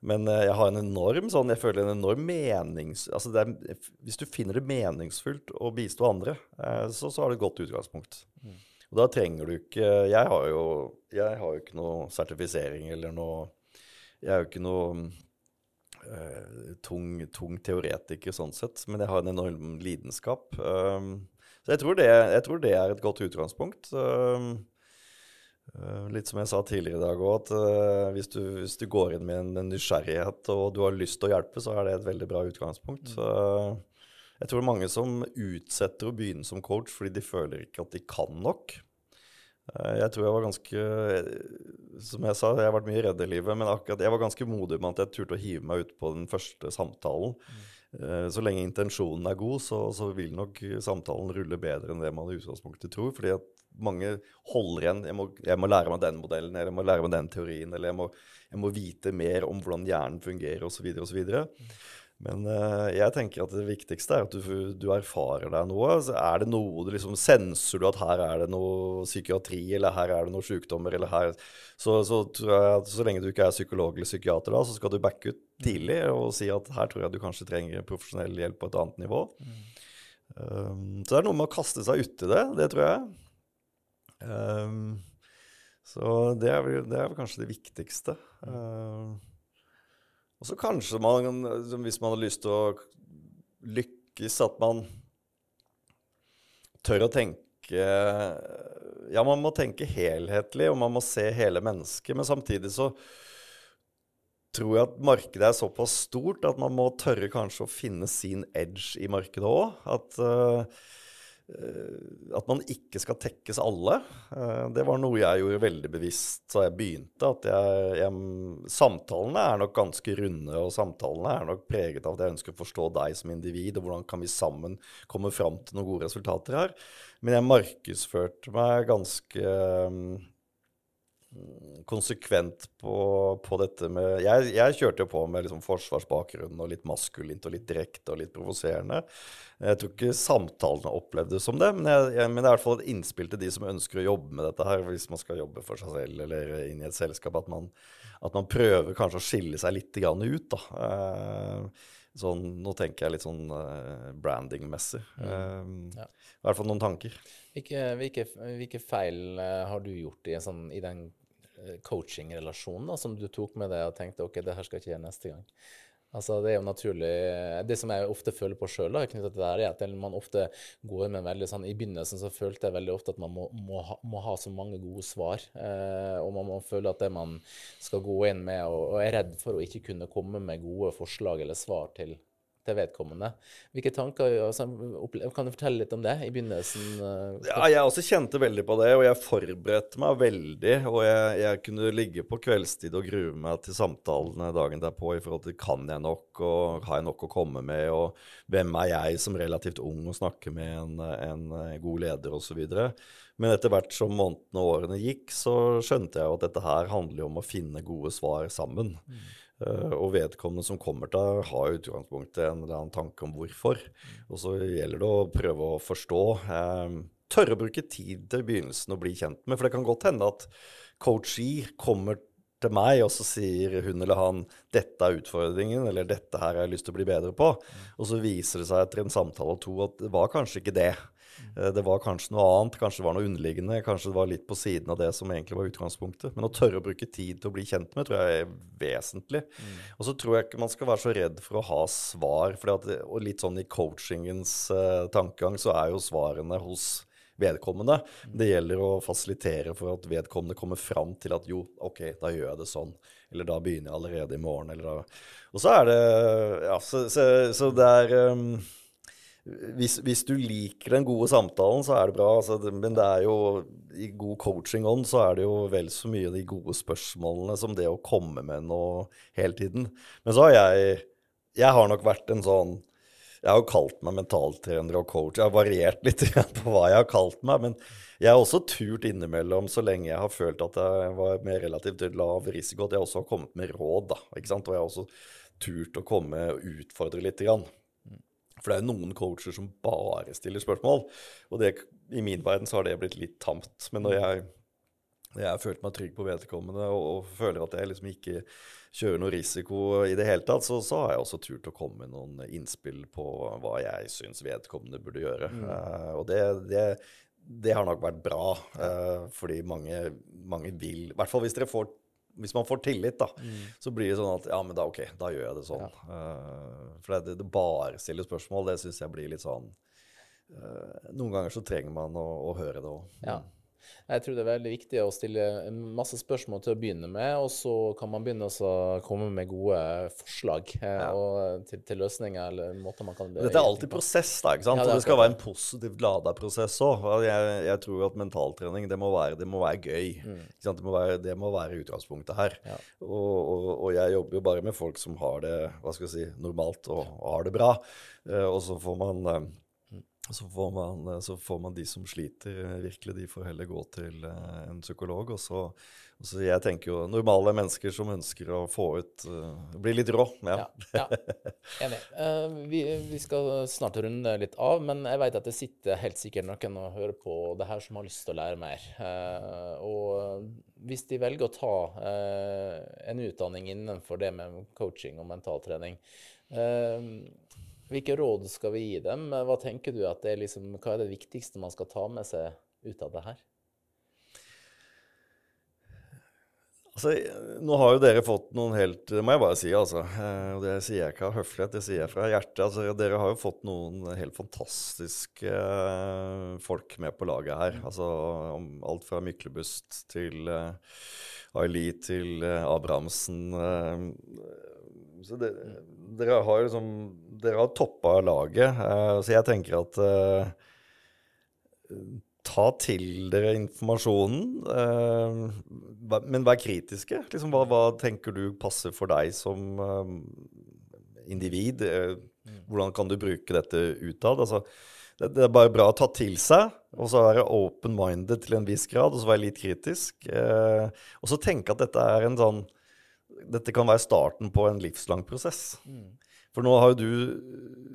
Men eh, jeg har en enorm sånn, jeg føler en enorm menings... Altså er, hvis du finner det meningsfullt å bistå andre, eh, så, så har du et godt utgangspunkt. Mm. Og da trenger du ikke Jeg har jo, jeg har jo ikke noe sertifisering eller noe Jeg er jo ikke noe uh, tung, tung, teoretiker sånn sett, men jeg har en enorm lidenskap. Um, så jeg tror, det, jeg tror, det, er et godt utgangspunkt. Um, litt som jeg sa tidligere i dag òg, at uh, hvis, du, hvis, du, går inn med en, nysgjerrighet og du har lyst til å hjelpe, så er det et veldig bra utgangspunkt. Mm. Uh, jeg tror det er mange som utsetter å begynne som coach fordi de føler ikke at de kan nok. Uh, jeg tror jeg var ganske Som jeg sa, jeg har vært mye redd i livet, men akkurat jeg var ganske modig med at jeg turte å hive meg ut på den første samtalen. Mm. Så lenge intensjonen er god, så, så, vil nok samtalen rulle bedre enn det man i utgangspunktet tror. fordi at mange holder igjen. Jeg må, jeg må, lære meg den modellen, eller jeg må lære meg den teorien, eller jeg må, jeg må vite mer om hvordan hjernen fungerer, osv. osv. Men uh, jeg tenker at det viktigste er at du, du erfarer deg noe. Altså, er det noe du liksom Senser du at her er det noe psykiatri, eller her er det noen sykdommer, eller her Så, så tror jeg at så lenge du ikke er psykolog eller psykiater, da, så skal du backe ut tidlig og si at her tror jeg du kanskje trenger profesjonell hjelp på et annet nivå. Mm. Um, så det er noe med å kaste seg uti det, det tror jeg. Um, så det er, vel, det er, vel, kanskje det viktigste. Uh, og så kanskje man, hvis man har lyst til å lykkes, at man tør å tenke Ja, man må tenke helhetlig, og man må se hele mennesket, men samtidig så tror jeg at markedet er såpass stort at man må tørre kanskje å finne sin edge i markedet òg. At uh, at man ikke skal tekkes alle. Eh, det var noe jeg gjorde veldig bevisst da jeg begynte. At jeg, jeg, samtalene er nok ganske runde, og samtalene er nok preget av at jeg ønsker å forstå deg som individ, og hvordan kan vi sammen komme fram til noen gode resultater her. Men jeg markedsførte meg ganske konsekvent på, på, dette med Jeg, jeg kjørte jo på med liksom forsvarsbakgrunn og litt maskulint og litt direkte og litt provoserende. Jeg tror ikke samtalene opplevdes som det, men, jeg, jeg, men, det er i hvert fall et innspill til de som ønsker å jobbe med dette her, hvis man skal jobbe for seg selv eller inn i et selskap, at man, at man prøver kanskje å skille seg litt ut. da. Eh, sånn, nå tenker jeg litt sånn uh, branding-messig. Mm. Uh, ja. I hvert fall noen tanker. Hvilke, hvilke, hvilke feil har du gjort i, sånn, i den Eh, coaching-relasjon som du tok med deg og tenkte ok, det her skal ikke gjøre neste gang? Altså, Det er jo naturlig Det som jeg ofte føler på sjøl, knytta til det her, er at man ofte går med veldig sånn I begynnelsen så følte jeg veldig ofte at man må, må, ha, må ha, så mange gode svar. Eh, og man må føle at det man skal gå inn med, og, og er redd for å ikke kunne komme med gode forslag eller svar til til vedkommende. Hvilke tanker altså, Kan du fortelle litt om det i begynnelsen? Eh, ja, jeg også kjente veldig på det, og jeg forberedte meg veldig. Og jeg, jeg kunne ligge på kveldstid og grue meg til samtalene dagen derpå i forhold til kan jeg nok, og har jeg nok å komme med, og hvem er jeg som relativt ung å snakke med en, en god leder, osv. Men etter hvert som månedene og årene gikk, så skjønte jeg jo at dette her handler om å finne gode svar sammen. Mm. Uh, og vedkommende som kommer til har i utgangspunktet en eller annen tanke om hvorfor. Og så gjelder det å prøve å forstå. Uh, tørre å bruke tid til begynnelsen å bli kjent med. For det kan godt hende at coach E kommer til meg, og så sier hun eller han 'dette er utfordringen', eller 'dette her har jeg lyst til å bli bedre på'. Og så viser det seg etter en samtale og to at det var kanskje ikke det. Eh, det var kanskje noe annet, kanskje det var noe underliggende, kanskje det var litt på siden av det som egentlig var utgangspunktet. Men å tørre å bruke tid til å bli kjent med tror jeg er vesentlig. Mm. Og så tror jeg ikke man skal være så redd for å ha svar. At, og litt sånn i coachingens uh, tankegang så er jo svarene hos vedkommende. Mm. Det gjelder å fasilitere for at vedkommende kommer fram til at jo, OK, da gjør jeg det sånn. Eller da begynner jeg allerede i morgen. Eller da. Og så er det Ja, så, så, så det er um, hvis, hvis, du liker den gode samtalen, så er det bra. Altså, men det er jo i god coaching ånd så er det jo vel så mye de gode spørsmålene som det å komme med noe hele tiden. Men så har jeg Jeg har nok vært en sånn Jeg har jo kalt meg mentaltrener og coach. Jeg har variert litt på hva jeg har kalt meg. Men jeg har også turt innimellom, så lenge jeg har følt at jeg var med relativt lav risiko, at jeg også har kommet med råd. da, ikke sant? Og jeg har også turt å komme og utfordre litt. Grann. For det er jo noen coacher som bare stiller spørsmål. Og det, i min verden så har det blitt litt tamt. Men når jeg, når jeg har følt meg trygg på vedkommende og, og, føler at jeg liksom ikke kjører noe risiko i det hele tatt, så, så har jeg også turt å komme med noen innspill på hva jeg syns vedkommende burde gjøre. Mm. Uh, og det, det, det, har nok vært bra, uh, fordi mange, mange vil I hvert fall hvis dere får hvis man får tillit, da, mm. så blir det sånn at ja, men da ok, da gjør jeg det sånn. Ja. Uh, for det, det, bare stiller spørsmål, det syns jeg blir litt sånn uh, Noen ganger så trenger man å, å høre det òg. Ja. Jeg tror det er veldig viktig å stille masse spørsmål til å begynne med, og så kan man begynne å komme med gode forslag eh, ja. til, til, løsninger eller måter man kan Dette er alltid prosess, da. ikke sant? Ja, det, det skal være en positivt lada prosess òg. Jeg, jeg, tror at mentaltrening det må være, det må være gøy. Mm. Det, må være, det, må være, utgangspunktet her. Ja. Og, og, og, jeg jobber jo bare med folk som har det hva skal jeg si, normalt og, og har det bra. Uh, og så får man uh, så får, man, så får, man, de som sliter, virkelig, de får heller gå til uh, en psykolog. Og så, og så, Jeg tenker jo normale mennesker som ønsker å få ut uh, Bli litt rå. Ja. ja, ja. Enig. Uh, vi, vi, skal snart runde litt av, men jeg vet at det sitter helt sikkert noen og hører på det her som har lyst til å lære mer. og hvis de velger å ta en utdanning innenfor det med coaching og mentaltrening, hvilke råd skal vi gi dem? Hva tenker du at det er liksom, hva er det viktigste man skal ta med seg ut av det her? Altså, nå har jo dere fått noen helt Det må jeg bare si, altså. Eh, og det sier jeg ikke av høflighet, det sier jeg fra hjertet. Altså, dere har jo fått noen helt fantastiske eh, folk med på laget her. Altså alt fra Myklebust til Aili til Abrahamsen. Så det, dere har liksom Dere har toppa laget. Uh, så jeg tenker at uh, ta til dere informasjonen, eh, men vær kritiske. Liksom, hva, hva, tenker du passer for deg som eh, individ? Eh, hvordan kan du bruke dette utad? Altså, det, det, er bare bra å ta til seg, og så være open-minded til en viss grad, og så være litt kritisk. Eh, og så tenke at dette er en sånn Dette kan være starten på en livslang prosess. Mm. For nå har jo du,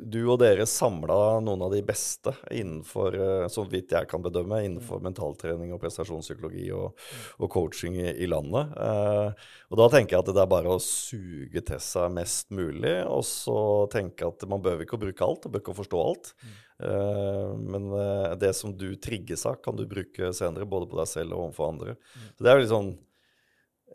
du og dere samla noen av de beste innenfor, eh, så vidt jeg kan bedømme, innenfor mentaltrening og prestasjonspsykologi og, og coaching i, i landet. Eh, og da tenker jeg at det er bare å suge til seg mest mulig, og så tenke at man behøver ikke å bruke alt, og bør ikke å forstå alt. Eh, men uh, det som du trigges av, kan du bruke senere, både på deg selv og overfor andre. Så det er jo litt sånn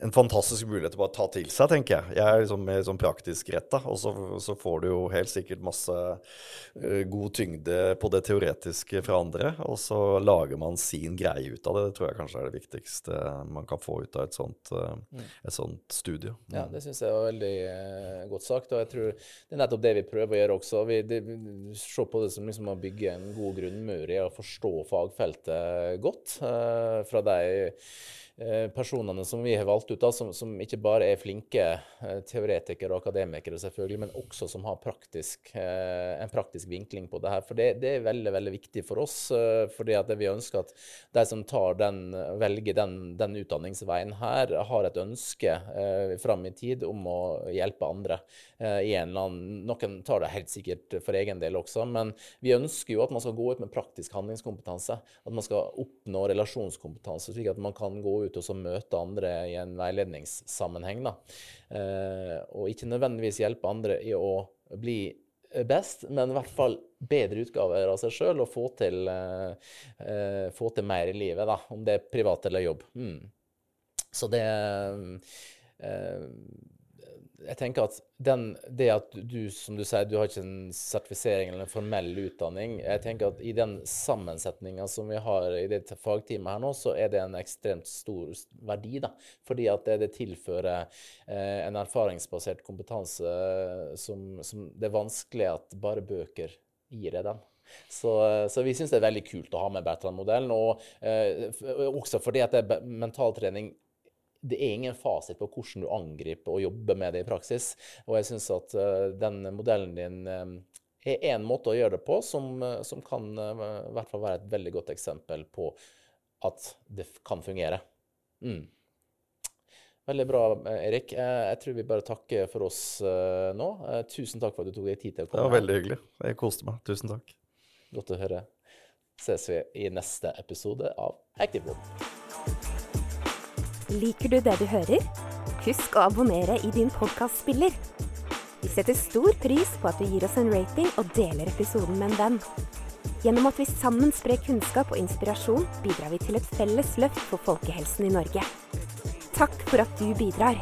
en fantastisk mulighet til å bare ta til seg, tenker jeg. Jeg er liksom mer sånn praktisk retta, og så, så, får du jo helt sikkert masse uh, god tyngde på det teoretiske fra andre, og så lager man sin greie ut av det. Det tror jeg kanskje er det viktigste man kan få ut av et sånt, uh, et sånt studie. Mm. Ja, det syns jeg var veldig uh, godt sagt, og jeg tror det er nettopp det vi prøver å gjøre også. Vi, det, vi ser på det som liksom å bygge en god grunnmur i å forstå fagfeltet godt. fra deg personene som vi har valgt ut, da, som, som ikke bare er flinke eh, teoretikere og akademikere, selvfølgelig, men også som har praktisk, eh, en praktisk vinkling på det her. For det, det, er veldig veldig viktig for oss. fordi at vi ønsker at de som tar den, velger den, den utdanningsveien her, har et ønske eh, fram i tid om å hjelpe andre. Eh, i en eller annen, Noen tar det helt sikkert for egen del også, men vi ønsker jo at man skal gå ut med praktisk handlingskompetanse. At man skal oppnå relasjonskompetanse, slik at man kan gå ut ut og så møte andre i en veiledningssammenheng. Da. Eh, og ikke nødvendigvis hjelpe andre i å bli best, men i hvert fall bedre utgaver av seg sjøl og få til, eh, få til, mer i livet, da, om det er privat eller jobb. Mm. Så det eh, jeg tenker at den, det at du, som du sier, du har ikke en sertifisering eller en formell utdanning Jeg tenker at i den sammensetninga som vi har i det fagteamet her nå, så er det en ekstremt stor verdi. da, Fordi at det, det tilfører eh, en erfaringsbasert kompetanse eh, som, som, det er vanskelig at bare bøker gir deg den. Så, så, vi syns det er veldig kult å ha med Bertrand-modellen. Og eh, også fordi at det er mentaltrening det er ingen fasit på hvordan du angriper og jobber med det i praksis. Og jeg syns at uh, den modellen din uh, er én måte å gjøre det på som, uh, som kan i hvert fall være et veldig godt eksempel på at det kan fungere. Mm. Veldig bra, Erik. Jeg tror vi bare takker for oss nå. Tusen takk for at du tok deg tid til å komme. Det var veldig hyggelig. Jeg koste meg. Tusen takk. Godt å høre. Ses vi i neste episode av Active Liker du det du hører? Husk å abonnere i din podkastspiller. Vi setter stor pris på at du gir oss en rating og deler episoden med en venn. Gjennom at vi sammen sprer kunnskap og inspirasjon, bidrar vi til et felles løft for folkehelsen i Norge. Takk for at du bidrar.